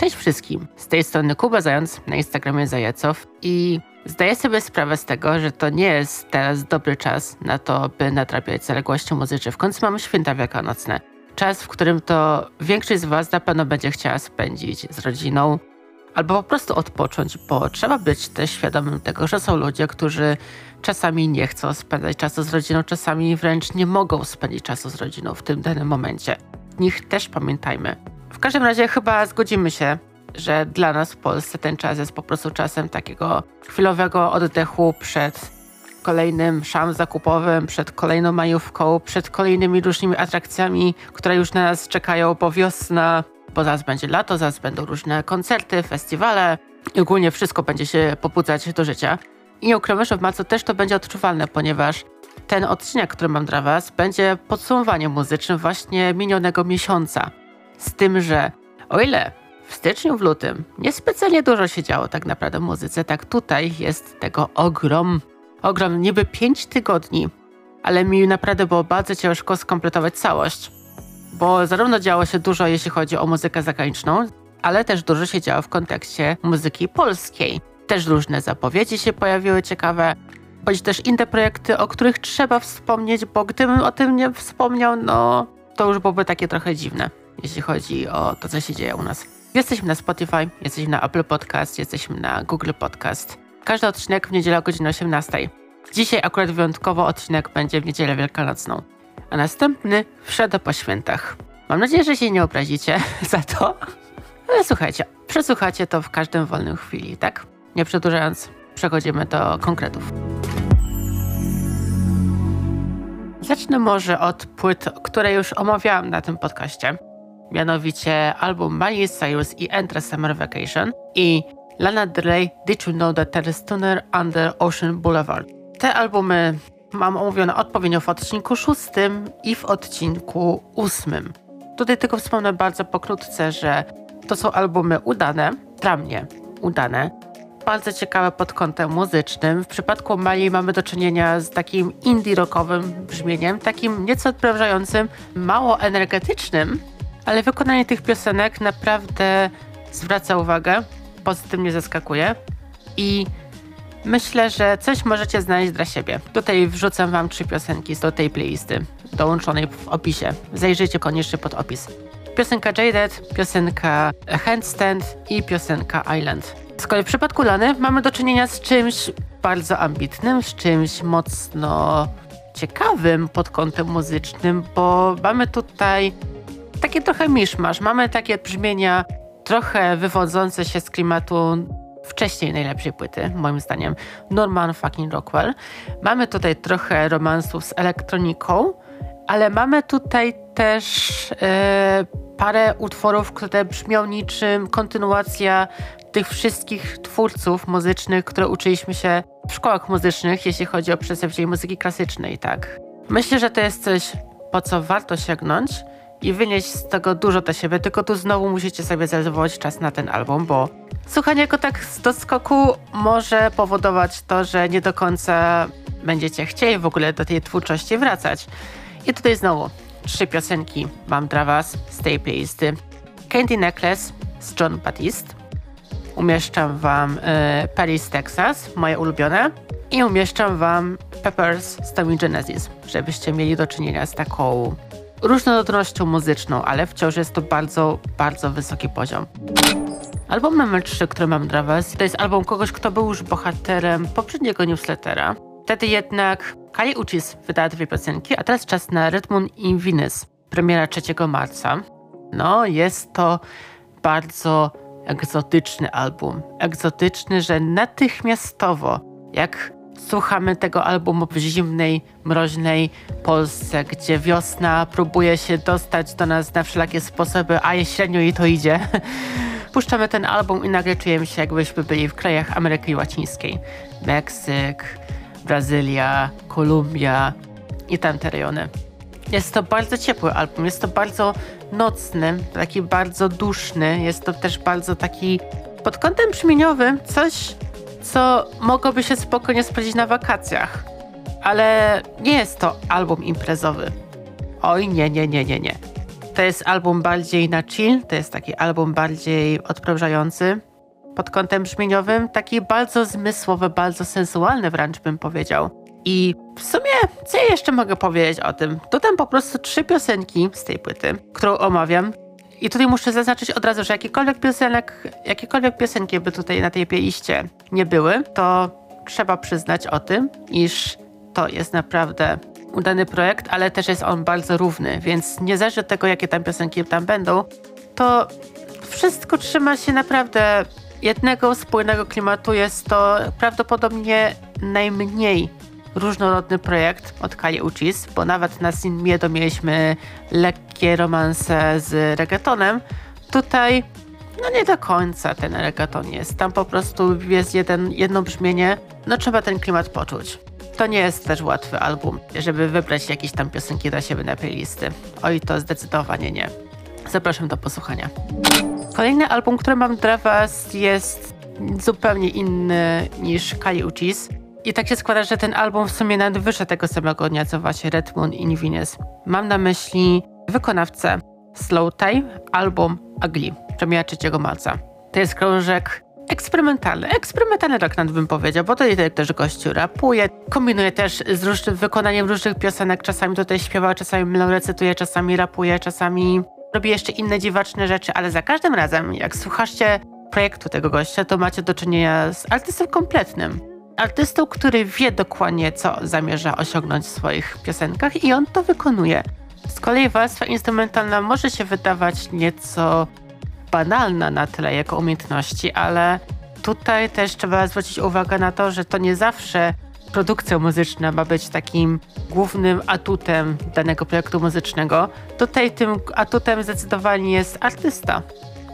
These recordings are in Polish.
Cześć wszystkim, z tej strony Kuba Zając na Instagramie Zajacow i zdaję sobie sprawę z tego, że to nie jest teraz dobry czas na to, by nadrabiać zaległości muzyczne. W końcu mamy święta wielkanocne. Czas, w którym to większość z Was na pewno będzie chciała spędzić z rodziną albo po prostu odpocząć, bo trzeba być też świadomym tego, że są ludzie, którzy czasami nie chcą spędzać czasu z rodziną, czasami wręcz nie mogą spędzić czasu z rodziną w tym danym momencie. Nich też pamiętajmy. W każdym razie chyba zgodzimy się, że dla nas w Polsce ten czas jest po prostu czasem takiego chwilowego oddechu przed kolejnym szam zakupowym, przed kolejną majówką, przed kolejnymi różnymi atrakcjami, które już na nas czekają, bo wiosna, bo zaraz będzie lato, zaraz będą różne koncerty, festiwale i ogólnie wszystko będzie się pobudzać do życia. I nie ukrywam, że w marcu też to będzie odczuwalne, ponieważ ten odcinek, który mam dla Was, będzie podsumowaniem muzycznym właśnie minionego miesiąca. Z tym, że o ile w styczniu, w lutym niespecjalnie dużo się działo tak naprawdę w muzyce, tak tutaj jest tego ogrom. Ogrom, niby 5 tygodni, ale mi naprawdę było bardzo ciężko skompletować całość, bo zarówno działo się dużo, jeśli chodzi o muzykę zagraniczną, ale też dużo się działo w kontekście muzyki polskiej. Też różne zapowiedzi się pojawiły ciekawe, bądź też inne projekty, o których trzeba wspomnieć, bo gdybym o tym nie wspomniał, no to już byłoby takie trochę dziwne jeśli chodzi o to, co się dzieje u nas. Jesteśmy na Spotify, jesteśmy na Apple Podcast, jesteśmy na Google Podcast. Każdy odcinek w niedzielę o godzinie 18. Dzisiaj akurat wyjątkowo odcinek będzie w niedzielę wielkanocną, a następny w po świętach. Mam nadzieję, że się nie obrazicie za to, ale słuchajcie, przesłuchacie to w każdym wolnym chwili, tak? Nie przedłużając, przechodzimy do konkretów. Zacznę może od płyt, które już omawiałam na tym podcaście mianowicie album Miley Cyrus i Enter Summer Vacation i Lana Del Rey Did You Know That There is Tuner Under Ocean Boulevard. Te albumy mam omówione odpowiednio w odcinku szóstym i w odcinku ósmym. Tutaj tylko wspomnę bardzo pokrótce, że to są albumy udane, dla mnie udane, bardzo ciekawe pod kątem muzycznym. W przypadku Mali mamy do czynienia z takim indie rockowym brzmieniem, takim nieco odprężającym, mało energetycznym, ale wykonanie tych piosenek naprawdę zwraca uwagę, pozytywnie zaskakuje i myślę, że coś możecie znaleźć dla siebie. Tutaj wrzucam wam trzy piosenki do tej playlisty, dołączonej w opisie. Zajrzyjcie koniecznie pod opis. Piosenka Jaded, piosenka Handstand i piosenka Island. Z kolei w przypadku Lany mamy do czynienia z czymś bardzo ambitnym, z czymś mocno ciekawym pod kątem muzycznym, bo mamy tutaj takie trochę miszmasz. Mamy takie brzmienia trochę wywodzące się z klimatu wcześniej najlepszej płyty, moim zdaniem, Norman fucking Rockwell. Mamy tutaj trochę romansów z elektroniką, ale mamy tutaj też e, parę utworów, które brzmią niczym kontynuacja tych wszystkich twórców muzycznych, które uczyliśmy się w szkołach muzycznych, jeśli chodzi o przedstawicieli muzyki klasycznej, tak. Myślę, że to jest coś, po co warto sięgnąć i wynieść z tego dużo dla siebie, tylko tu znowu musicie sobie zarezerwować czas na ten album, bo słuchanie go tak z doskoku może powodować to, że nie do końca będziecie chcieli w ogóle do tej twórczości wracać. I tutaj znowu trzy piosenki mam dla was z tej playlisty. Candy Necklace z John Batiste. Umieszczam wam y, Paris, Texas, moje ulubione. I umieszczam wam Peppers z Tommy Genesis, żebyście mieli do czynienia z taką różnorodnością muzyczną, ale wciąż jest to bardzo, bardzo wysoki poziom. Album numer 3, który mam dla Was, to jest album kogoś, kto był już bohaterem poprzedniego newslettera. Wtedy jednak Kali Uchis wydała dwie piosenki, a teraz czas na Red Moon in Venus, premiera 3 marca. No, jest to bardzo egzotyczny album. Egzotyczny, że natychmiastowo, jak słuchamy tego albumu w zimnej, mroźnej Polsce, gdzie wiosna próbuje się dostać do nas na wszelakie sposoby, a średnio jej to idzie. Puszczamy ten album i nagle czujemy się, jakbyśmy byli w krajach Ameryki Łacińskiej. Meksyk, Brazylia, Kolumbia i tamte rejony. Jest to bardzo ciepły album, jest to bardzo nocny, taki bardzo duszny, jest to też bardzo taki pod kątem brzmieniowym coś co mogłoby się spokojnie sprawdzić na wakacjach. Ale nie jest to album imprezowy. Oj, nie, nie, nie, nie, nie. To jest album bardziej na chill, to jest taki album bardziej odprężający pod kątem brzmieniowym, taki bardzo zmysłowy, bardzo sensualny wręcz bym powiedział. I w sumie, co jeszcze mogę powiedzieć o tym? Dodam po prostu trzy piosenki z tej płyty, którą omawiam. I tutaj muszę zaznaczyć od razu, że jakikolwiek piosenek, jakiekolwiek piosenki by tutaj na tej playliście nie były, to trzeba przyznać o tym, iż to jest naprawdę udany projekt, ale też jest on bardzo równy, więc niezależnie od tego, jakie tam piosenki tam będą, to wszystko trzyma się naprawdę jednego spójnego klimatu. Jest to prawdopodobnie najmniej różnorodny projekt od Kali Uchis, bo nawet na Sin Miedo mieliśmy lekkie romanse z reggaetonem. Tutaj no nie do końca ten reggaeton jest. Tam po prostu jest jeden, jedno brzmienie. No trzeba ten klimat poczuć. To nie jest też łatwy album, żeby wybrać jakieś tam piosenki dla siebie na playlisty. Oj, to zdecydowanie nie. Zapraszam do posłuchania. Kolejny album, który mam dla Was jest zupełnie inny niż Kali Uchis. I tak się składa, że ten album w sumie nawet wyszedł tego samego dnia, co właśnie Red Moon in Venus. Mam na myśli wykonawcę Slow Time, album Ugly, premiera 3 marca. To jest krążek eksperymentalny, eksperymentalny rock nawet bym powiedział, bo tutaj też gościu rapuje, kombinuje też z różnym wykonaniem różnych piosenek, czasami tutaj śpiewa, czasami recytuje, czasami rapuje, czasami robi jeszcze inne dziwaczne rzeczy, ale za każdym razem, jak słuchacie projektu tego gościa, to macie do czynienia z artystą kompletnym. Artystą, który wie dokładnie, co zamierza osiągnąć w swoich piosenkach i on to wykonuje. Z kolei warstwa instrumentalna może się wydawać nieco banalna na tyle jako umiejętności, ale tutaj też trzeba zwrócić uwagę na to, że to nie zawsze produkcja muzyczna ma być takim głównym atutem danego projektu muzycznego. Tutaj tym atutem zdecydowanie jest artysta.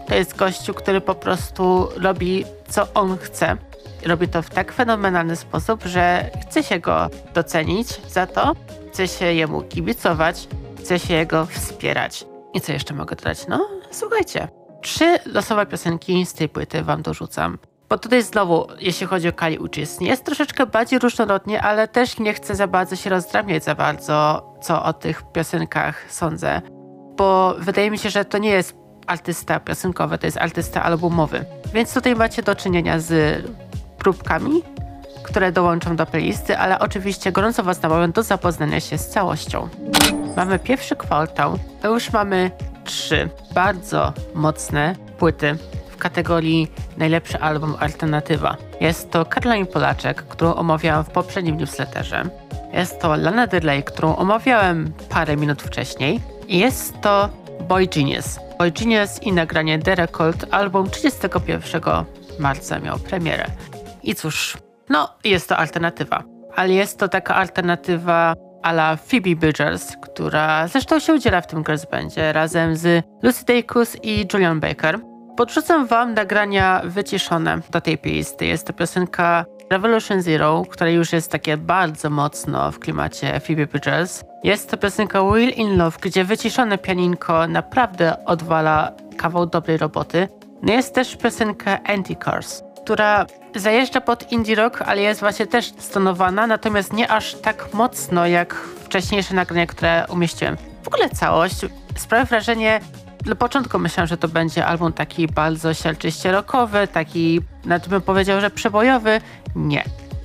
To jest gościu, który po prostu robi co on chce. Robi to w tak fenomenalny sposób, że chce się go docenić za to, chce się jemu kibicować, chce się jego wspierać. I co jeszcze mogę dodać? No, słuchajcie. Trzy losowe piosenki z tej płyty wam dorzucam. Bo tutaj znowu, jeśli chodzi o Kali Uchis, jest troszeczkę bardziej różnorodnie, ale też nie chcę za bardzo się rozdrabniać za bardzo, co o tych piosenkach sądzę. Bo wydaje mi się, że to nie jest artysta piosenkowy, to jest artysta albumowy. Więc tutaj macie do czynienia z próbkami, które dołączą do playlisty, ale oczywiście gorąco Was namawiam do zapoznania się z całością. Mamy pierwszy kwartał, a już mamy trzy bardzo mocne płyty w kategorii najlepszy album alternatywa. Jest to Caroline Polaczek, którą omawiałam w poprzednim newsletterze. Jest to Lana Del Rey, którą omawiałem parę minut wcześniej. I jest to Boy Genius. Genius i nagranie The Record, album 31 marca miał premierę. I cóż, no jest to alternatywa. Ale jest to taka alternatywa a la Phoebe Bridgers, która zresztą się udziela w tym bandzie razem z Lucy Dacus i Julian Baker. Podrzucam wam nagrania wyciszone do tej playlisty. Jest to piosenka Revolution Zero, która już jest takie bardzo mocno w klimacie Phoebe Bridgers. Jest to piosenka Will in Love, gdzie wyciszone pianinko naprawdę odwala kawał dobrej roboty. No jest też piosenka Anti-Cars, która zajeżdża pod indie rock, ale jest właśnie też stonowana, natomiast nie aż tak mocno jak wcześniejsze nagrania, które umieściłem. W ogóle całość sprawia wrażenie na początku myślałam, że to będzie album taki bardzo sielczyście rockowy, taki, nawet bym powiedział, że przebojowy. Nie,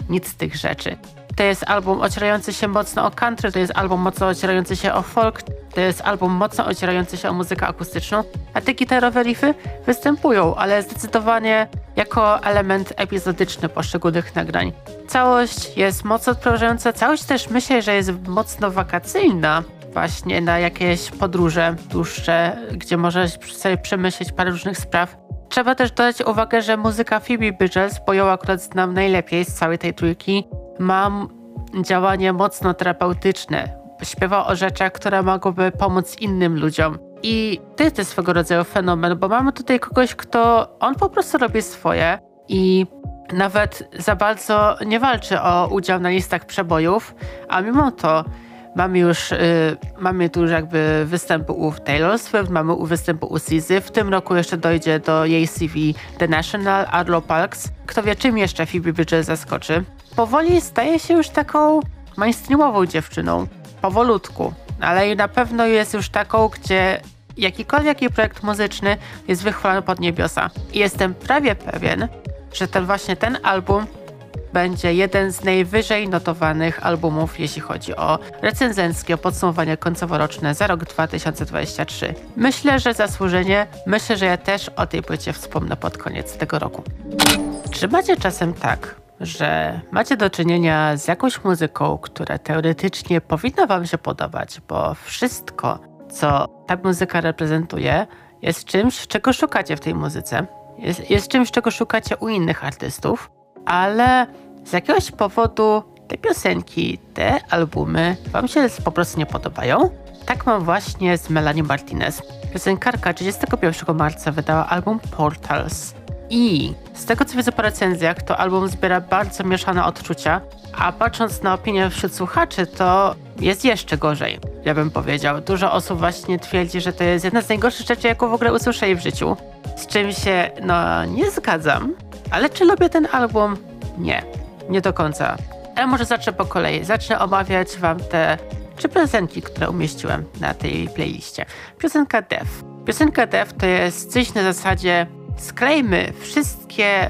nic z tych rzeczy. To jest album ocierający się mocno o country, to jest album mocno ocierający się o folk, to jest album mocno ocierający się o muzykę akustyczną, a te gitarowe riffy występują, ale zdecydowanie jako element epizodyczny poszczególnych nagrań. Całość jest mocno odprężająca, całość też myślę, że jest mocno wakacyjna, właśnie na jakieś podróże dłuższe, gdzie możesz sobie przemyśleć parę różnych spraw. Trzeba też dodać uwagę, że muzyka Phoebe Bridgers, bo ją akurat znam najlepiej z całej tej trójki, ma działanie mocno terapeutyczne. Śpiewa o rzeczach, które mogłyby pomóc innym ludziom. I to jest swego rodzaju fenomen, bo mamy tutaj kogoś, kto on po prostu robi swoje i nawet za bardzo nie walczy o udział na listach przebojów, a mimo to Mamy już, y, mamy tu już jakby występy u Taylor Swift, mamy u występu u Sizy. W tym roku jeszcze dojdzie do jej CV The National, Arlo Parks. Kto wie, czym jeszcze Phoebe Bridges zaskoczy. Powoli staje się już taką mainstreamową dziewczyną. Powolutku. Ale na pewno jest już taką, gdzie jakikolwiek jej projekt muzyczny jest wychwalony pod niebiosa. I jestem prawie pewien, że ten właśnie ten album będzie jeden z najwyżej notowanych albumów, jeśli chodzi o recenzenckie podsumowanie końcoworoczne za rok 2023. Myślę, że zasłużenie, myślę, że ja też o tej płycie wspomnę pod koniec tego roku. Czy macie czasem tak, że macie do czynienia z jakąś muzyką, która teoretycznie powinna Wam się podobać, bo wszystko, co ta muzyka reprezentuje, jest czymś, czego szukacie w tej muzyce. Jest, jest czymś, czego szukacie u innych artystów, ale z jakiegoś powodu te piosenki, te albumy Wam się po prostu nie podobają. Tak mam właśnie z Melanie Martinez. Piosenkarka 31 marca wydała album Portals. I z tego co widzę po recenzjach, to album zbiera bardzo mieszane odczucia, a patrząc na opinię wśród słuchaczy, to jest jeszcze gorzej, ja bym powiedział. Dużo osób właśnie twierdzi, że to jest jedna z najgorszych rzeczy, jaką w ogóle usłyszeli w życiu. Z czym się, no, nie zgadzam. Ale czy lubię ten album? Nie, nie do końca. Ale może zacznę po kolei. Zacznę omawiać wam te trzy piosenki, które umieściłem na tej playliście. Piosenka Def. Piosenka Def to jest coś na zasadzie sklejmy wszystkie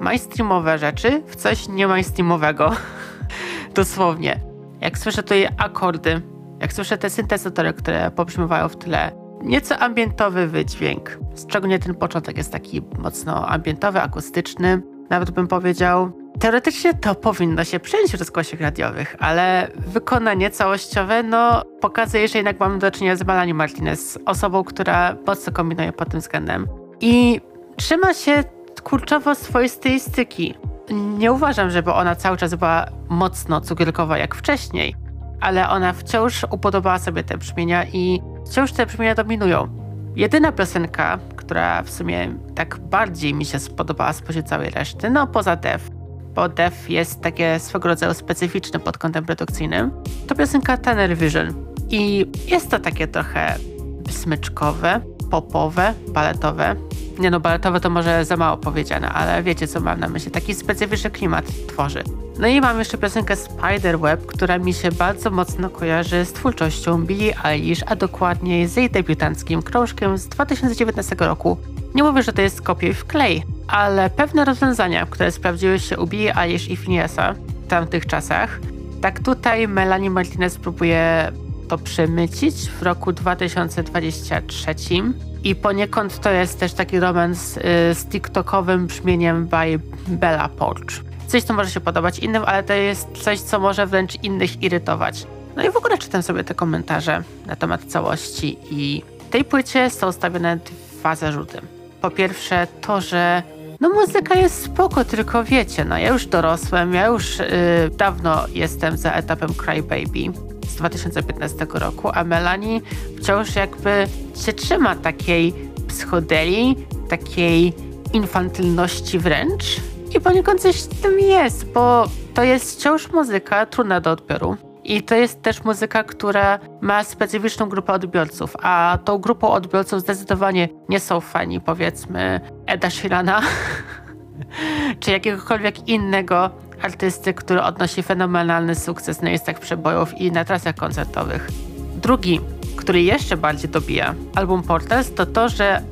mainstreamowe rzeczy w coś nie mainstreamowego. Dosłownie. Jak słyszę tutaj akordy, jak słyszę te syntezatory, które pobrzmiewają w tle, nieco ambientowy wydźwięk. Szczególnie ten początek jest taki mocno ambientowy, akustyczny. Nawet bym powiedział, teoretycznie to powinno się przejąć w rozgłosiach radiowych, ale wykonanie całościowe, no, pokazuje, że jednak mamy do czynienia z Melanie Martinez, osobą, która mocno kombinuje pod tym względem. I trzyma się kurczowo swojej stylistyki. Nie uważam, żeby ona cały czas była mocno cukierkowa jak wcześniej, ale ona wciąż upodobała sobie te brzmienia i wciąż te brzmienia dominują. Jedyna piosenka, która w sumie tak bardziej mi się spodobała spośród całej reszty, no poza Def, bo Def jest takie swego rodzaju specyficzne pod kątem produkcyjnym, to piosenka Tanner Vision. I jest to takie trochę smyczkowe, popowe, baletowe. Nie no, baletowe to może za mało powiedziane, ale wiecie co mam na myśli. Taki specyficzny klimat tworzy. No i mam jeszcze piosenkę Spiderweb, która mi się bardzo mocno kojarzy z twórczością Billie Eilish, a dokładniej z jej debiutanckim krążkiem z 2019 roku. Nie mówię, że to jest kopiuj w klej, ale pewne rozwiązania, które sprawdziły się u Billie Eilish i Phineasa w tamtych czasach, tak tutaj Melanie Martinez próbuje to przemycić w roku 2023 i poniekąd to jest też taki romans y, z TikTokowym brzmieniem by Bella Porch. Coś, co może się podobać innym, ale to jest coś, co może wręcz innych irytować. No i w ogóle czytam sobie te komentarze na temat całości i tej płycie są ustawione dwa zarzuty. Po pierwsze to, że no muzyka jest spoko, tylko wiecie, no ja już dorosłem, ja już yy, dawno jestem za etapem Cry Baby z 2015 roku, a Melanie wciąż jakby się trzyma takiej psychodeli, takiej infantylności wręcz. I poniekąd coś w tym jest, bo to jest wciąż muzyka trudna do odbioru. I to jest też muzyka, która ma specyficzną grupę odbiorców, a tą grupą odbiorców zdecydowanie nie są fani, powiedzmy, Eda Sheerana czy jakiegokolwiek innego artysty, który odnosi fenomenalny sukces na listach przebojów i na trasach koncertowych. Drugi, który jeszcze bardziej dobija album Portals, to to, że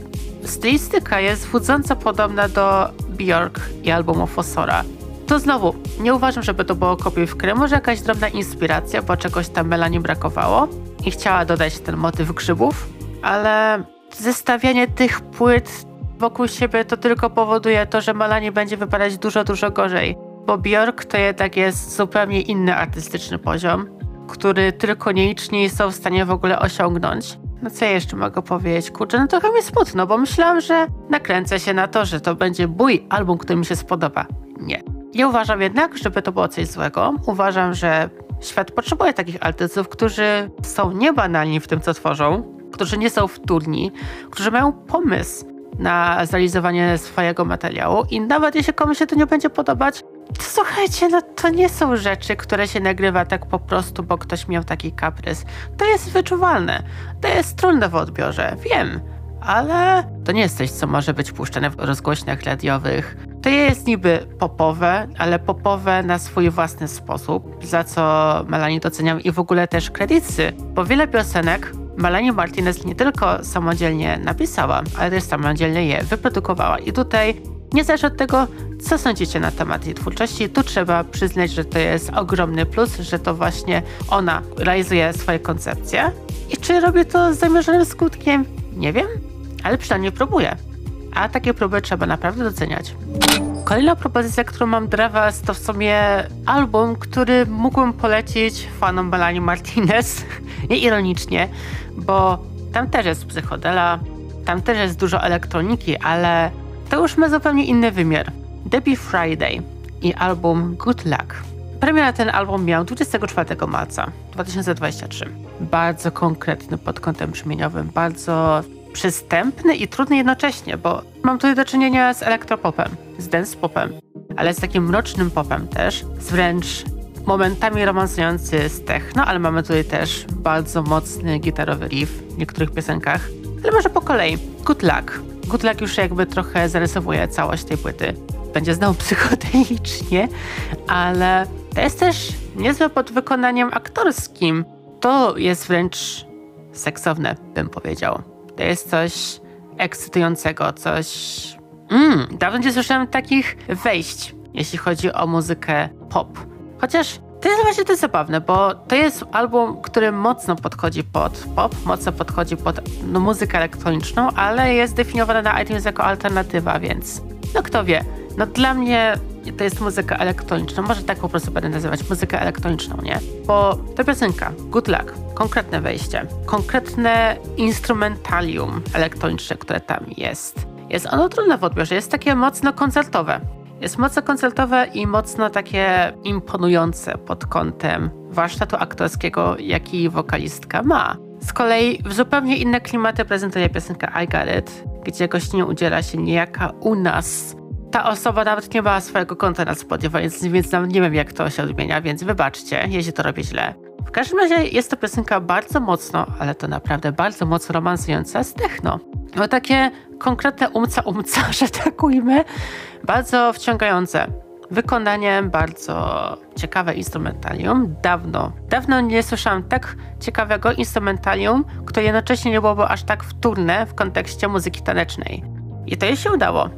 stylistyka jest wódząco podobna do Björk i albumu Fossora. To znowu, nie uważam, żeby to było kopiuj w krem, może jakaś drobna inspiracja, bo czegoś tam Melanie brakowało i chciała dodać ten motyw grzybów, ale zestawianie tych płyt wokół siebie to tylko powoduje to, że Melanie będzie wypadać dużo, dużo gorzej bo Björk to jednak jest zupełnie inny artystyczny poziom, który tylko nieliczni są w stanie w ogóle osiągnąć. No co ja jeszcze mogę powiedzieć? Kurczę, no trochę mi smutno, bo myślałam, że nakręcę się na to, że to będzie mój album, który mi się spodoba. Nie. Nie uważam jednak, żeby to było coś złego. Uważam, że świat potrzebuje takich artystów, którzy są niebanalni w tym, co tworzą, którzy nie są wtórni, którzy mają pomysł na zrealizowanie swojego materiału i nawet jeśli komuś się to nie będzie podobać, Słuchajcie, no to nie są rzeczy, które się nagrywa tak po prostu, bo ktoś miał taki kaprys. To jest wyczuwalne. To jest trudne w odbiorze, wiem. Ale to nie jest coś, co może być puszczane w rozgłośniach radiowych. To jest niby popowe, ale popowe na swój własny sposób, za co Melanie doceniam i w ogóle też kredycy, bo wiele piosenek Melanie Martinez nie tylko samodzielnie napisała, ale też samodzielnie je wyprodukowała. I tutaj Niezależnie od tego, co sądzicie na temat jej twórczości, tu trzeba przyznać, że to jest ogromny plus, że to właśnie ona realizuje swoje koncepcje. I czy robi to z zamierzonym skutkiem? Nie wiem, ale przynajmniej próbuje. A takie próby trzeba naprawdę doceniać. Kolejna propozycja, którą mam dla Was, to w sumie album, który mógłbym polecić fanom Melanie Martinez. Nie ironicznie, bo tam też jest psychodela, tam też jest dużo elektroniki, ale to już ma zupełnie inny wymiar. Debbie Friday i album Good Luck. Premiera ten album miał 24 marca 2023. Bardzo konkretny pod kątem brzmieniowym, bardzo przystępny i trudny jednocześnie, bo mam tutaj do czynienia z elektropopem, z dance popem, ale z takim mrocznym popem też, z wręcz momentami romansujący z techno, ale mamy tutaj też bardzo mocny gitarowy riff w niektórych piosenkach. Ale może po kolei. Good Luck. Luck już jakby trochę zarysowuje całość tej płyty. Będzie znowu psychodelicznie, ale to jest też niezłe pod wykonaniem aktorskim. To jest wręcz seksowne, bym powiedział. To jest coś ekscytującego, coś... Mm, dawno nie słyszałem takich wejść, jeśli chodzi o muzykę pop. Chociaż to jest właśnie to zabawne, bo to jest album, który mocno podchodzi pod pop, mocno podchodzi pod no, muzykę elektroniczną, ale jest definiowany na iTunes jako alternatywa, więc no kto wie. No dla mnie to jest muzyka elektroniczna, może tak po prostu będę nazywać muzykę elektroniczną, nie? Bo ta piosenka, Good Luck, konkretne wejście, konkretne instrumentalium elektroniczne, które tam jest. Jest ono trudne w odbiorze, jest takie mocno koncertowe. Jest mocno koncertowe i mocno takie imponujące pod kątem warsztatu aktorskiego, jaki wokalistka ma. Z kolei w zupełnie inne klimaty prezentuje piosenka I Got It, gdzie gościnie udziela się niejaka u nas. Ta osoba nawet nie ma swojego konta na Spotify, więc, więc nawet nie wiem jak to się odmienia, więc wybaczcie, jeśli to robię źle. W każdym razie jest to piosenka bardzo mocno, ale to naprawdę bardzo mocno romansująca z techno. No takie konkretne umca umca, że tak ujmę, bardzo wciągające. Wykonaniem bardzo ciekawe instrumentalium. Dawno, dawno nie słyszałam tak ciekawego instrumentalium, które jednocześnie nie byłoby aż tak wtórne w kontekście muzyki tanecznej. I to jej się udało,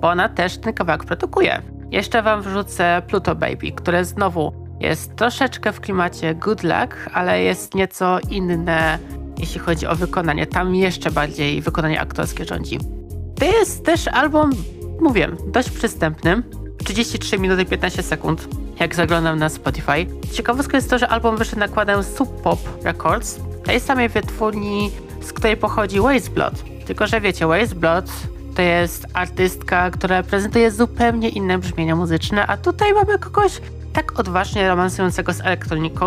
bo ona też ten kawałek produkuje. Jeszcze wam wrzucę Pluto Baby, które znowu jest troszeczkę w klimacie Good Luck, ale jest nieco inne, jeśli chodzi o wykonanie. Tam jeszcze bardziej wykonanie aktorskie rządzi. To jest też album, mówię, dość przystępny. 33 minuty 15 sekund, jak zaglądam na Spotify. Ciekawostka jest to, że album wyszedł nakładem Sub Pop Records, tej samej wytwórni, z której pochodzi Blood. Tylko, że wiecie, Blood to jest artystka, która prezentuje zupełnie inne brzmienia muzyczne, a tutaj mamy kogoś tak odważnie romansującego z elektroniką.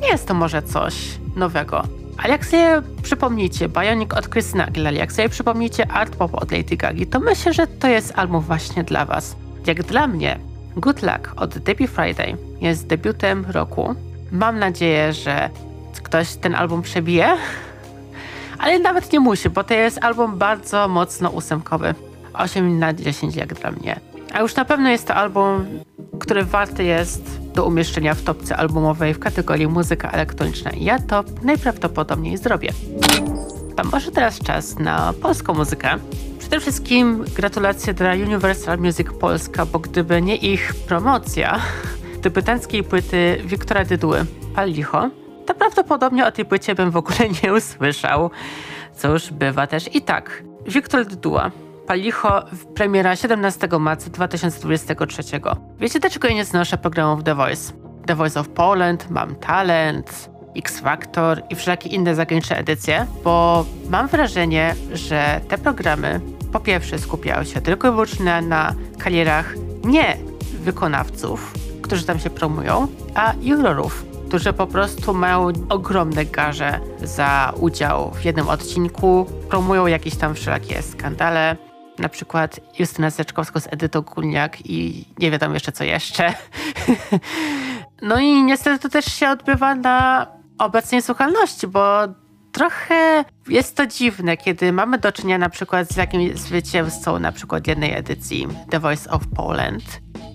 Nie jest to może coś nowego. Ale jak sobie przypomnicie Bionic od Christina Aguilera, jak sobie przypomnicie Art Pop od Lady Gagi, to myślę, że to jest album właśnie dla was. Jak dla mnie, Good Luck od Debbie Friday jest debiutem roku. Mam nadzieję, że ktoś ten album przebije, ale nawet nie musi, bo to jest album bardzo mocno ósemkowy. 8 na 10 jak dla mnie. A już na pewno jest to album, który warty jest do umieszczenia w topce albumowej w kategorii muzyka elektroniczna. Ja to najprawdopodobniej zrobię. To może teraz czas na polską muzykę. Przede wszystkim gratulacje dla Universal Music Polska, bo gdyby nie ich promocja debiutanckiej płyty Wiktora Dyduły Pal Licho, to prawdopodobnie o tej płycie bym w ogóle nie usłyszał. Już bywa też i tak. Wiktor Dyduła Palicho premiera 17 marca 2023. Wiecie dlaczego ja nie znoszę programów The Voice? The Voice of Poland, Mam Talent, X Factor i wszelakie inne zagraniczne edycje, bo mam wrażenie, że te programy po pierwsze skupiają się tylko i wyłącznie na karierach nie wykonawców, którzy tam się promują, a jurorów, którzy po prostu mają ogromne garze za udział w jednym odcinku, promują jakieś tam wszelakie skandale, na przykład Justyna Seczkowska z Edytą Kulniak i nie wiadomo jeszcze co jeszcze. no i niestety to też się odbywa na obecnej słuchalności, bo trochę jest to dziwne, kiedy mamy do czynienia na przykład z jakimś zwycięzcą na przykład jednej edycji The Voice of Poland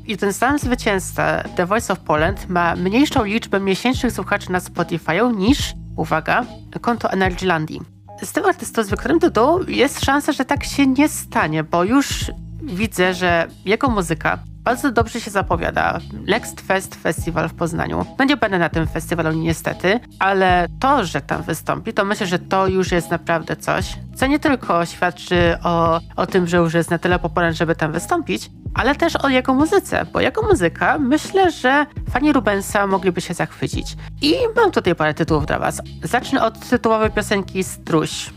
i ten sam zwycięzca The Voice of Poland ma mniejszą liczbę miesięcznych słuchaczy na Spotify niż uwaga, konto Energylandii. Z tym artystą z Wiktorem Dudu jest szansa, że tak się nie stanie, bo już widzę, że jego muzyka bardzo dobrze się zapowiada. Next Fest Festival w Poznaniu. No nie będę na tym festiwalu niestety, ale to, że tam wystąpi, to myślę, że to już jest naprawdę coś, co nie tylko świadczy o, o tym, że już jest na tyle popularny, żeby tam wystąpić, ale też o jego muzyce, bo jego muzyka myślę, że fani Rubensa mogliby się zachwycić. I mam tutaj parę tytułów dla was. Zacznę od tytułowej piosenki Struś.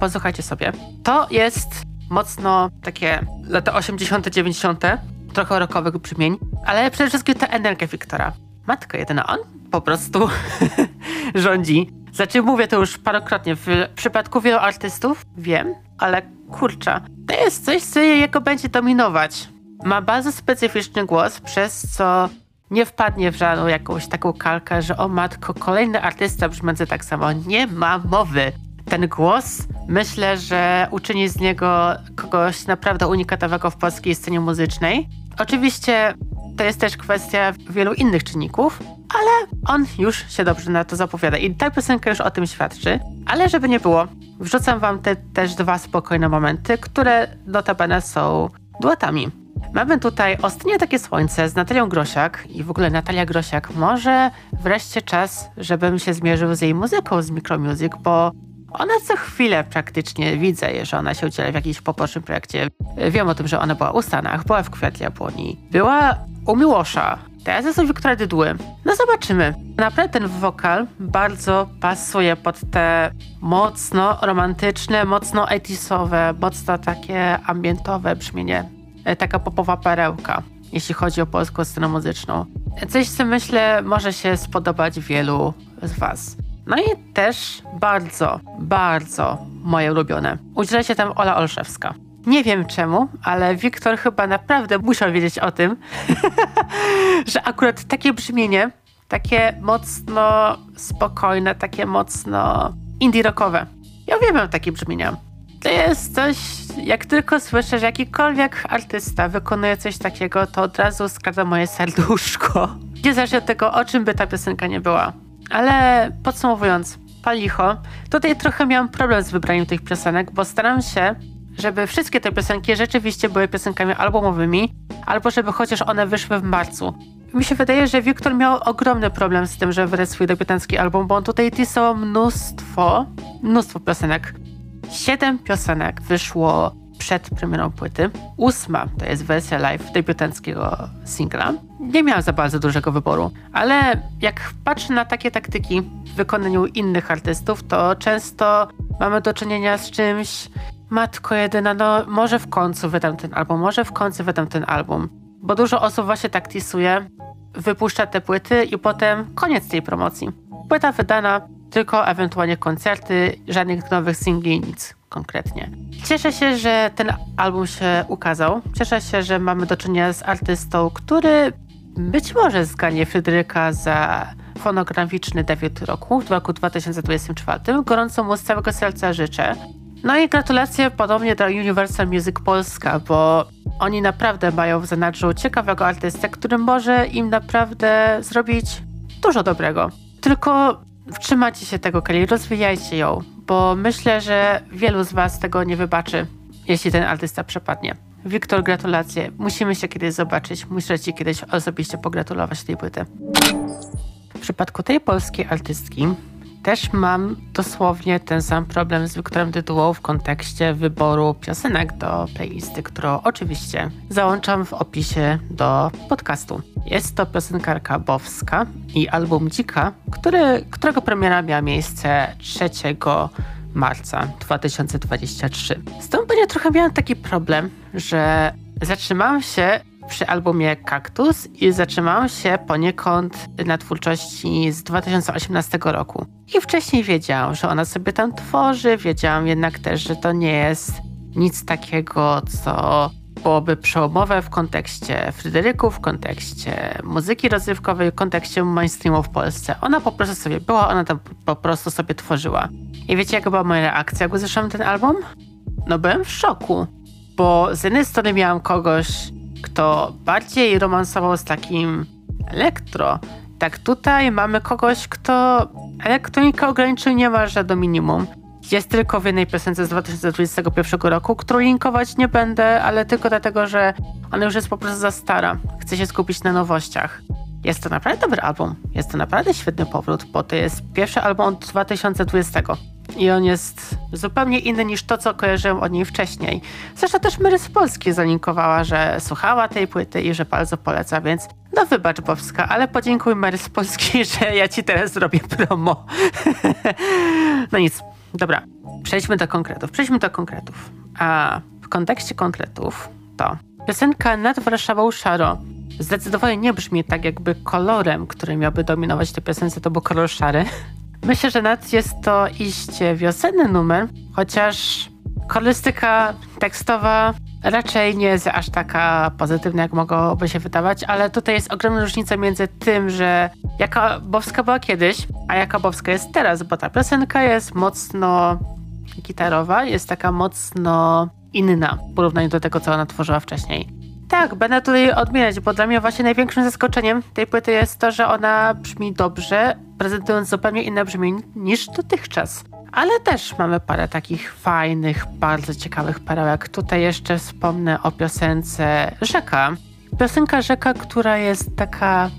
Posłuchajcie sobie. To jest mocno takie lata 80., 90., trochę rockowych brzmień, ale przede wszystkim ta energia Wiktora. Matka jedyna, on po prostu rządzi. Znaczy mówię to już parokrotnie, w przypadku wielu artystów wiem, ale kurczę, to jest coś, co jego będzie dominować. Ma bardzo specyficzny głos, przez co nie wpadnie w żadną jakąś taką kalkę, że o matko, kolejny artysta brzmiący tak samo. Nie ma mowy. Ten głos myślę, że uczyni z niego kogoś naprawdę unikatowego w polskiej scenie muzycznej. Oczywiście to jest też kwestia wielu innych czynników, ale on już się dobrze na to zapowiada i ta piosenka już o tym świadczy. Ale żeby nie było, wrzucam wam te też dwa spokojne momenty, które notabene są duetami. Mamy tutaj Ostnie takie słońce z Natalią Grosiak i w ogóle Natalia Grosiak. Może wreszcie czas, żebym się zmierzył z jej muzyką z Micromusic, bo ona co chwilę praktycznie widzę, że ona się udziela w jakimś pobocznym projekcie. Wiem o tym, że ona była u Stanach, była w Kwiat Japonii, była u Miłosza. Teraz jest u Wiktora Dydły. No zobaczymy. Naprawdę ten wokal bardzo pasuje pod te mocno romantyczne, mocno 80 mocno takie ambientowe brzmienie. E, taka popowa perełka, jeśli chodzi o polską scenę muzyczną. Coś, co myślę może się spodobać wielu z was. No i też bardzo, bardzo moje ulubione. Udziela się tam Ola Olszewska. Nie wiem czemu, ale Wiktor chyba naprawdę musiał wiedzieć o tym, że akurat takie brzmienie, takie mocno spokojne, takie mocno indie rockowe. Ja uwielbiam takie brzmienia. To jest coś, jak tylko słyszę, że jakikolwiek artysta wykonuje coś takiego, to od razu skradza moje serduszko. Niezależnie od tego, o czym by ta piosenka nie była. Ale podsumowując, palicho, tutaj trochę miałam problem z wybraniem tych piosenek, bo staram się, żeby wszystkie te piosenki rzeczywiście były piosenkami albumowymi, albo żeby chociaż one wyszły w marcu. Mi się wydaje, że Wiktor miał ogromny problem z tym, że wydać swój debiutancki album, bo on tutaj tisował mnóstwo, mnóstwo piosenek. Siedem piosenek wyszło przed premierą płyty. Ósma to jest wersja live debiutanckiego singla. Nie miałam za bardzo dużego wyboru, ale jak patrzę na takie taktyki w wykonaniu innych artystów, to często mamy do czynienia z czymś matko jedyna, no może w końcu wydam ten album, może w końcu wydam ten album. Bo dużo osób właśnie tak tisuje, wypuszcza te płyty i potem koniec tej promocji. Płyta wydana, tylko ewentualnie koncerty, żadnych nowych singli, nic konkretnie. Cieszę się, że ten album się ukazał. Cieszę się, że mamy do czynienia z artystą, który być może zganie Fryderyka za fonograficzny debiut roku w roku 2024. Gorąco mu z całego serca życzę. No i gratulacje podobnie do Universal Music Polska, bo oni naprawdę mają w zanadrzu ciekawego artystę, który może im naprawdę zrobić dużo dobrego. Tylko trzymajcie się tego, Kelly, rozwijajcie ją, bo myślę, że wielu z Was tego nie wybaczy, jeśli ten artysta przepadnie. Wiktor, gratulacje. Musimy się kiedyś zobaczyć. Muszę Ci kiedyś osobiście pogratulować tej płyty. W przypadku tej polskiej artystki też mam dosłownie ten sam problem z Wiktorem Tytułą w kontekście wyboru piosenek do playlisty, którą oczywiście załączam w opisie do podcastu. Jest to piosenkarka Bowska i album Dzika, który, którego premiera miała miejsce 3 marca 2023. Z tą będzie trochę miałam taki problem, że zatrzymałam się przy albumie Kaktus i zatrzymałam się poniekąd na twórczości z 2018 roku. I wcześniej wiedziałam, że ona sobie tam tworzy, wiedziałam jednak też, że to nie jest nic takiego, co byłoby przełomowe w kontekście Fryderyków, w kontekście muzyki rozrywkowej, w kontekście mainstreamu w Polsce. Ona po prostu sobie była, ona tam po prostu sobie tworzyła. I wiecie, jaka była moja reakcja, jak usłyszałam ten album? No byłem w szoku, bo z jednej strony miałam kogoś, kto bardziej romansował z takim elektro, tak tutaj mamy kogoś, kto elektronika ograniczeń niemalże do minimum. Jest tylko w jednej piosence z 2021 roku, którą linkować nie będę, ale tylko dlatego, że ona już jest po prostu za stara. Chcę się skupić na nowościach. Jest to naprawdę dobry album. Jest to naprawdę świetny powrót, bo to jest pierwszy album od 2020. I on jest zupełnie inny niż to, co kojarzyłem od niej wcześniej. Zresztą też Mary z Polski zalinkowała, że słuchała tej płyty i że bardzo poleca, więc no wybacz Bowska, ale podziękuj Mary z Polski, że ja ci teraz zrobię promo. no nic, dobra. Przejdźmy do konkretów. Przejdźmy do konkretów. A w kontekście konkretów to piosenka Nad Warszawą Szaro zdecydowanie nie brzmi tak, jakby kolorem, który miałby dominować tę piosence, to był kolor szary. Myślę, że nad jest to iście wiosenny numer, chociaż kolorystyka tekstowa raczej nie jest aż taka pozytywna, jak mogłoby się wydawać, ale tutaj jest ogromna różnica między tym, że jaka Bowska była kiedyś, a jaka Bowska jest teraz, bo ta piosenka jest mocno gitarowa, jest taka mocno inna w porównaniu do tego, co ona tworzyła wcześniej. Tak, będę tutaj odmieniać, bo dla mnie właśnie największym zaskoczeniem tej płyty jest to, że ona brzmi dobrze, prezentując zupełnie inne brzmienie niż dotychczas. Ale też mamy parę takich fajnych, bardzo ciekawych perełek. Tutaj jeszcze wspomnę o piosence Rzeka. Piosenka Rzeka, która jest taka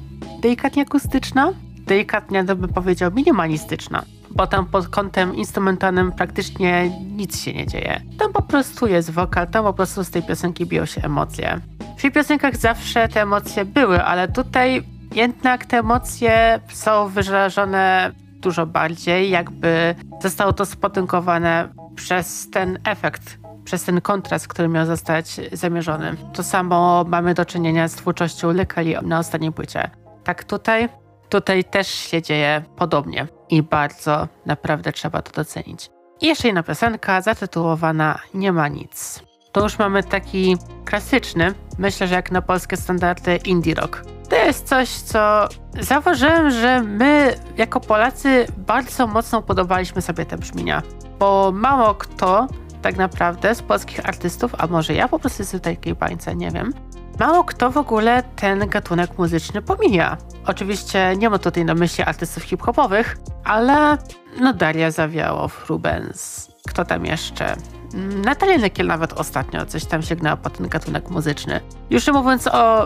delikatnie akustyczna, delikatnie, bym powiedział, minimalistyczna bo tam pod kątem instrumentalnym praktycznie nic się nie dzieje. Tam po prostu jest wokal, tam po prostu z tej piosenki biją się emocje. W tych piosenkach zawsze te emocje były, ale tutaj jednak te emocje są wyrażone dużo bardziej, jakby zostało to spotęgowane przez ten efekt, przez ten kontrast, który miał zostać zamierzony. To samo mamy do czynienia z twórczością Lykali na ostatniej płycie. Tak tutaj, tutaj też się dzieje podobnie i bardzo naprawdę trzeba to docenić. I jeszcze jedna piosenka zatytułowana Nie ma nic. To już mamy taki klasyczny, myślę, że jak na polskie standardy indie rock. To jest coś, co zauważyłem, że my jako Polacy bardzo mocno podobaliśmy sobie te brzmienia, bo mało kto tak naprawdę z polskich artystów, a może ja po prostu jestem takiej bańce, nie wiem, mało kto w ogóle ten gatunek muzyczny pomija. Oczywiście nie ma tutaj na myśli artystów hip-hopowych, ale no Daria Zawiałow, Rubens, kto tam jeszcze? Mm, Natalia Nykiel nawet ostatnio coś tam sięgnęła po ten gatunek muzyczny. Już nie mówiąc o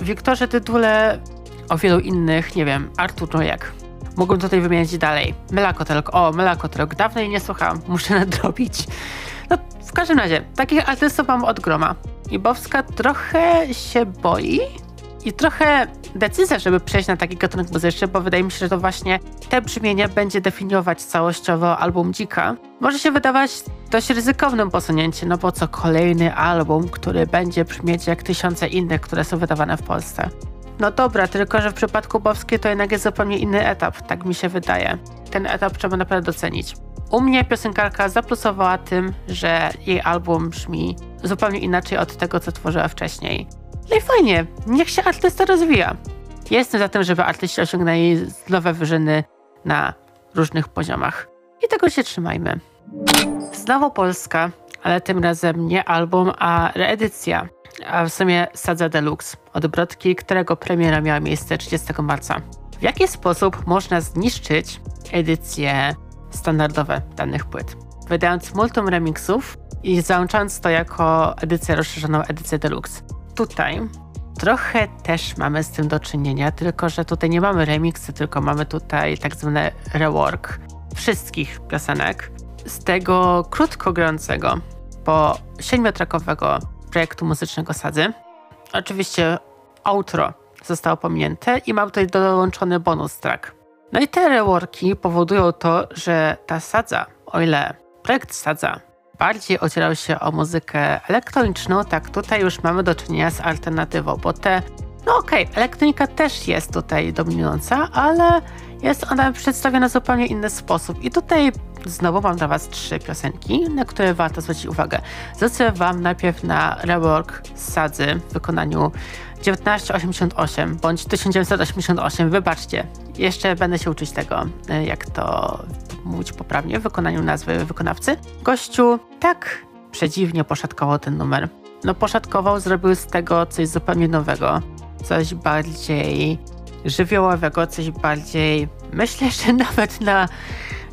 Wiktorze Tytule, o wielu innych, nie wiem, Artur Nojak. Mógłbym tutaj wymienić dalej. Melakotelk, o, Melakotelk, dawno jej nie słuchałam, muszę nadrobić. W każdym razie, takich artystów mam od groma. I Bowska trochę się boi i trochę decyzja, żeby przejść na taki gatunek muzyczny, bo wydaje mi się, że to właśnie te brzmienie będzie definiować całościowo album Dzika. Może się wydawać dość ryzykownym posunięciem, no bo co kolejny album, który będzie brzmieć jak tysiące innych, które są wydawane w Polsce. No dobra, tylko że w przypadku Bowskiej to jednak jest zupełnie inny etap, tak mi się wydaje. Ten etap trzeba naprawdę docenić. U mnie piosenkarka zaplusowała tym, że jej album brzmi zupełnie inaczej od tego, co tworzyła wcześniej. No i fajnie, niech się artysta rozwija. Jestem za tym, żeby artyści osiągnęli nowe wyżyny na różnych poziomach. I tego się trzymajmy. Znowu Polska, ale tym razem nie album, a reedycja. A w sumie Sadza Deluxe od Brodki, którego premiera miała miejsce 30 marca. W jaki sposób można zniszczyć edycje standardowe danych płyt? Wydając multum remixów i załączając to jako edycję rozszerzoną, edycję Deluxe. Tutaj trochę też mamy z tym do czynienia, tylko że tutaj nie mamy remixy, tylko mamy tutaj tak zwany rework wszystkich piosenek z tego krótko grającego, bo siedmiotrakowego projektu muzycznego Sadzy. Oczywiście outro zostało pominięte i mam tutaj dołączony bonus track. No i te reworki powodują to, że ta Sadza, o ile projekt Sadza bardziej ocierał się o muzykę elektroniczną, tak tutaj już mamy do czynienia z alternatywą, bo te, no okej, okay, elektronika też jest tutaj dominująca, ale jest ona przedstawiona w zupełnie inny sposób. I tutaj znowu mam dla Was trzy piosenki, na które warto zwrócić uwagę. Zwrócę Wam najpierw na rework Sadzy w wykonaniu 1988 bądź 1988, wybaczcie, jeszcze będę się uczyć tego, jak to mówić poprawnie w wykonaniu nazwy wykonawcy. Gościu tak przedziwnie poszatkował ten numer. No poszatkował, zrobił z tego coś zupełnie nowego, coś bardziej żywiołowego, coś bardziej myślę, że nawet na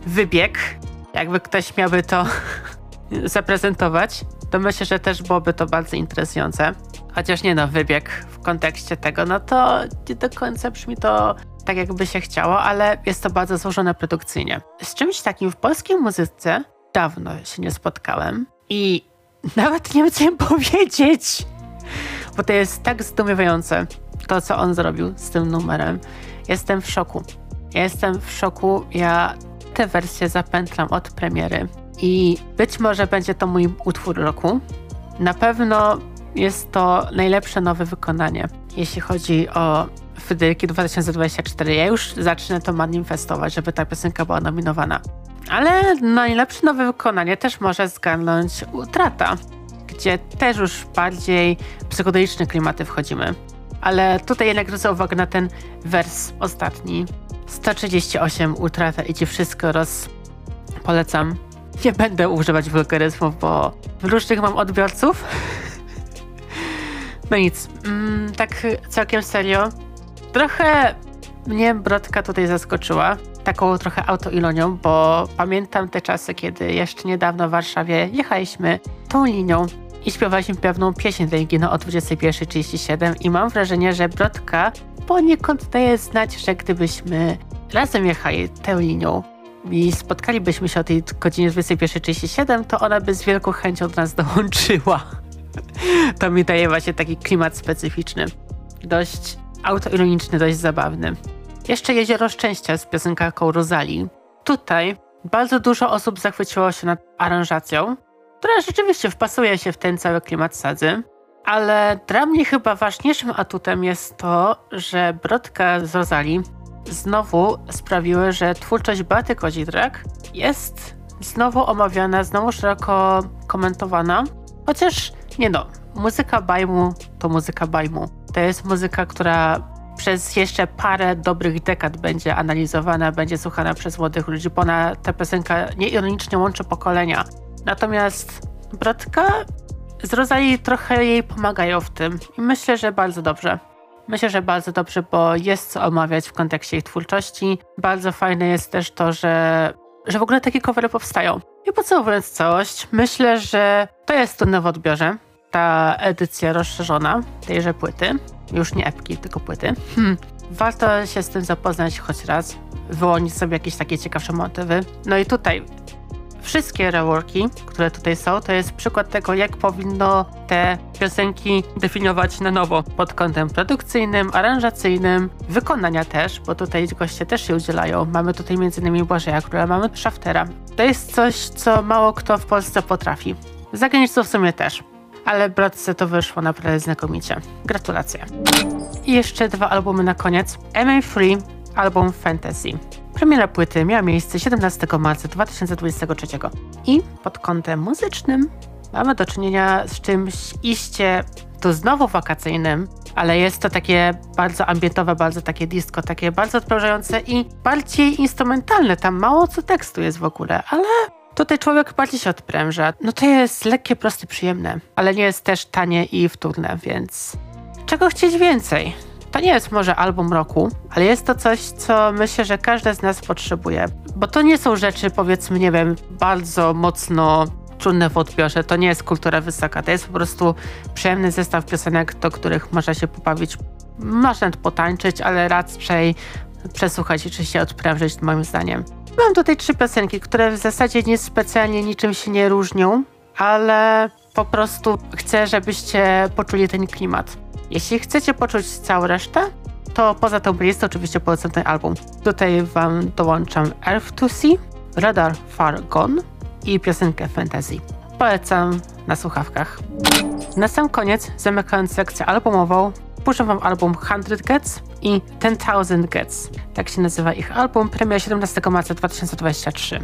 wybieg, jakby ktoś miałby to zaprezentować, to myślę, że też byłoby to bardzo interesujące. Chociaż nie no, wybieg w kontekście tego, no to nie do końca brzmi to tak, jakby się chciało, ale jest to bardzo złożone produkcyjnie. Z czymś takim w polskiej muzyce dawno się nie spotkałem i nawet nie wiem, co im powiedzieć, bo to jest tak zdumiewające, to co on zrobił z tym numerem. Jestem w szoku. Ja jestem w szoku. Ja tę wersję zapętlam od premiery i być może będzie to mój utwór roku. Na pewno jest to najlepsze nowe wykonanie, jeśli chodzi o Fryderyki 2024. Ja już zacznę to manifestować, żeby ta piosenka była nominowana. Ale najlepsze nowe wykonanie też może zgarnąć Utrata, gdzie też już bardziej psychodeliczne klimaty wchodzimy. Ale tutaj jednak zwrócę uwagę na ten wers ostatni. 138 Utrata idzie wszystko roz... Polecam. Nie będę używać wulgaryzmów, bo różnych mam odbiorców. No nic, mm, tak całkiem serio. Trochę mnie Brodka tutaj zaskoczyła, taką trochę autoilonią, bo pamiętam te czasy, kiedy jeszcze niedawno w Warszawie jechaliśmy tą linią i śpiewaliśmy pewną pieśń religijną o 21.37 i mam wrażenie, że Brodka poniekąd daje znać, że gdybyśmy razem jechali tą linią i spotkalibyśmy się o tej godzinie 21.37, to ona by z wielką chęcią do nas dołączyła. To mi daje właśnie taki klimat specyficzny. Dość autoironiczny, dość zabawny. Jeszcze Jezioro Szczęścia z piosenkarką Rosali. Tutaj bardzo dużo osób zachwyciło się nad aranżacją, która rzeczywiście wpasuje się w ten cały klimat sadzy. Ale dla mnie chyba ważniejszym atutem jest to, że Brodka z Rosali znowu sprawiły, że twórczość Baty Kozidrak jest znowu omawiana, znowu szeroko komentowana. Chociaż nie no, muzyka Bajmu to muzyka Bajmu. To jest muzyka, która przez jeszcze parę dobrych dekad będzie analizowana, będzie słuchana przez młodych ludzi, bo ona, ta piosenka nieironicznie łączy pokolenia. Natomiast Brodka z Rosalie trochę jej pomagają w tym i myślę, że bardzo dobrze. Myślę, że bardzo dobrze, bo jest co omawiać w kontekście ich twórczości. Bardzo fajne jest też to, że, że w ogóle takie covery powstają. I podsumowując całość, myślę, że to jest trudne w odbiorze. Ta edycja rozszerzona tejże płyty. Już nie epki, tylko płyty. Hmm. Warto się z tym zapoznać choć raz, wyłonić sobie jakieś takie ciekawsze motywy. No i tutaj wszystkie reworki, które tutaj są, to jest przykład tego, jak powinno te piosenki definiować na nowo pod kątem produkcyjnym, aranżacyjnym, wykonania też, bo tutaj goście też się udzielają. Mamy tutaj m.in. Błażeja Króla, mamy Szaftera. To jest coś, co mało kto w Polsce potrafi. Zagraniczców w sumie też. Ale bratce to wyszło naprawdę znakomicie. Gratulacje. I jeszcze dwa albumy na koniec. MA Free, album Fantasy. Premiera płyty miała miejsce 17 marca 2023 i pod kątem muzycznym mamy do czynienia z czymś iście tu znowu wakacyjnym, ale jest to takie bardzo ambientowe, bardzo takie disco, takie bardzo odprężające i bardziej instrumentalne. Tam mało co tekstu jest w ogóle, ale tutaj człowiek bardziej się odpręża. No to jest lekkie, proste, przyjemne, ale nie jest też tanie i wtórne, więc czego chcieć więcej? To nie jest może album roku, ale jest to coś, co myślę, że każdy z nas potrzebuje. Bo to nie są rzeczy, powiedzmy, nie wiem, bardzo mocno trudne w odbiorze. To nie jest kultura wysoka. To jest po prostu przyjemny zestaw piosenek, do których można się pobawić. Można potańczyć, ale raczej przesłuchać i czy się odprężyć, moim zdaniem. Mam tutaj trzy piosenki, które w zasadzie nie specjalnie niczym się nie różnią, ale po prostu chcę, żebyście poczuli ten klimat. Jeśli chcecie poczuć całą resztę, to poza tą playlistą oczywiście polecam ten album. Tutaj wam dołączam Earth to Sea, Radar Far Gone i piosenkę Fantasy. Polecam na słuchawkach. Na sam koniec, zamykając sekcję albumową, puszczę wam album 100 Gets i 10,000 Gets. Tak się nazywa ich album, premiera 17 marca 2023.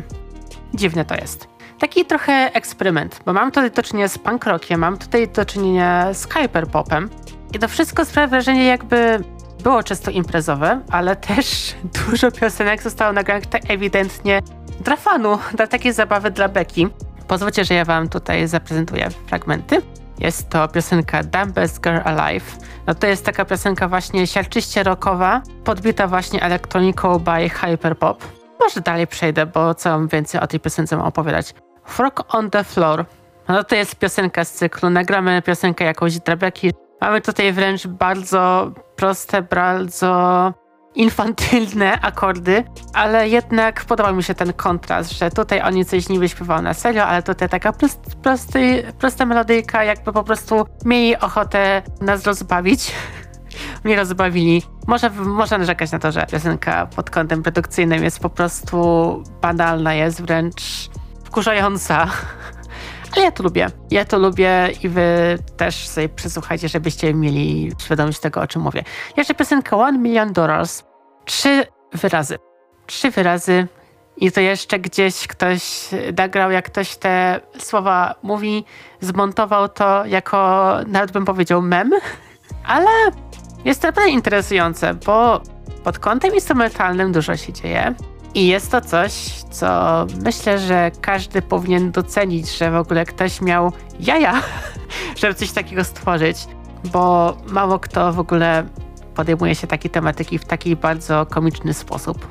Dziwne to jest. Taki trochę eksperyment, bo mam tutaj do czynienia z punk rockiem, mam tutaj do czynienia z hyperpopem, i to wszystko sprawia wrażenie, jakby było często imprezowe, ale też dużo piosenek zostało nagranych tak ewidentnie dla fanu, dla takiej zabawy dla beki. Pozwólcie, że ja wam tutaj zaprezentuję fragmenty. Jest to piosenka Dumbest Girl Alive. No to jest taka piosenka właśnie siarczyście rockowa, podbita właśnie elektroniką by hyperpop. Może dalej przejdę, bo co mam więcej o tej piosence mam opowiadać. Frog on the Floor. No to jest piosenka z cyklu. Nagramy piosenkę jakąś drabiaki. Mamy tutaj wręcz bardzo proste, bardzo infantylne akordy, ale jednak podoba mi się ten kontrast, że tutaj oni coś niby śpiewają na serio, ale tutaj taka prost, prosty, prosta melodyjka, jakby po prostu mieli ochotę nas rozbawić. Mnie rozbawili. Może, można narzekać na to, że piosenka pod kątem produkcyjnym jest po prostu banalna, jest wręcz wkurzająca. Ale ja to lubię. Ja to lubię i wy też sobie przesłuchajcie, żebyście mieli świadomość tego, o czym mówię. Jeszcze piosenka One Million Dollars. Trzy wyrazy. Trzy wyrazy i to jeszcze gdzieś ktoś nagrał, jak ktoś te słowa mówi, zmontował to jako, nawet bym powiedział, mem. Ale jest to naprawdę interesujące, bo pod kątem instrumentalnym dużo się dzieje. I jest to coś, co myślę, że każdy powinien docenić, że w ogóle ktoś miał jaja, żeby coś takiego stworzyć, bo mało kto w ogóle podejmuje się takiej tematyki w taki bardzo komiczny sposób.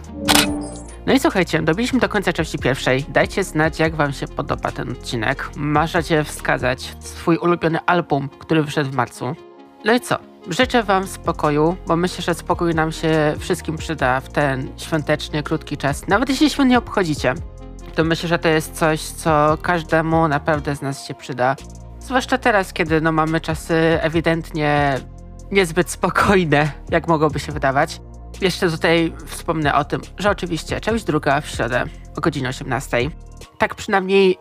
No i słuchajcie, dobiliśmy do końca części pierwszej. Dajcie znać, jak wam się podoba ten odcinek. Możecie wskazać swój ulubiony album, który wyszedł w marcu. No i co? Życzę Wam spokoju, bo myślę, że spokój nam się wszystkim przyda w ten świąteczny, krótki czas. Nawet jeśli świąt nie obchodzicie, to myślę, że to jest coś, co każdemu naprawdę z nas się przyda. Zwłaszcza teraz, kiedy no, mamy czasy ewidentnie niezbyt spokojne, jak mogłoby się wydawać. Jeszcze tutaj wspomnę o tym, że oczywiście część druga w środę o godzinie 18. Tak przynajmniej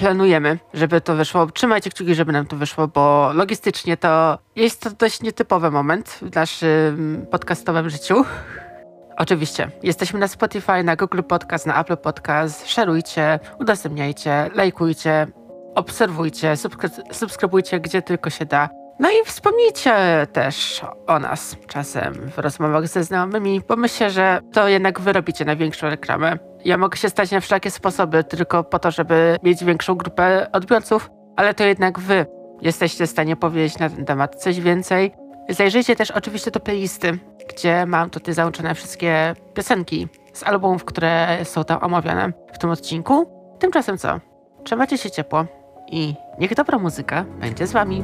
planujemy, żeby to wyszło. Trzymajcie kciuki, żeby nam to wyszło, bo logistycznie to jest to dość nietypowy moment w naszym podcastowym życiu. Oczywiście, jesteśmy na Spotify, na Google Podcast, na Apple Podcast. Szerujcie, udostępniajcie, lajkujcie, obserwujcie, subskrybujcie, gdzie tylko się da. No i wspomnijcie też o nas czasem w rozmowach ze znajomymi, bo myślę, że to jednak wy robicie największą reklamę. Ja mogę się stać na wszelkie sposoby tylko po to, żeby mieć większą grupę odbiorców, ale to jednak wy jesteście w stanie powiedzieć na ten temat coś więcej. Zajrzyjcie też oczywiście do playlisty, gdzie mam tutaj załączone wszystkie piosenki z albumów, które są tam omawiane w tym odcinku. Tymczasem co? Trzymajcie się ciepło i niech dobra muzyka będzie z wami.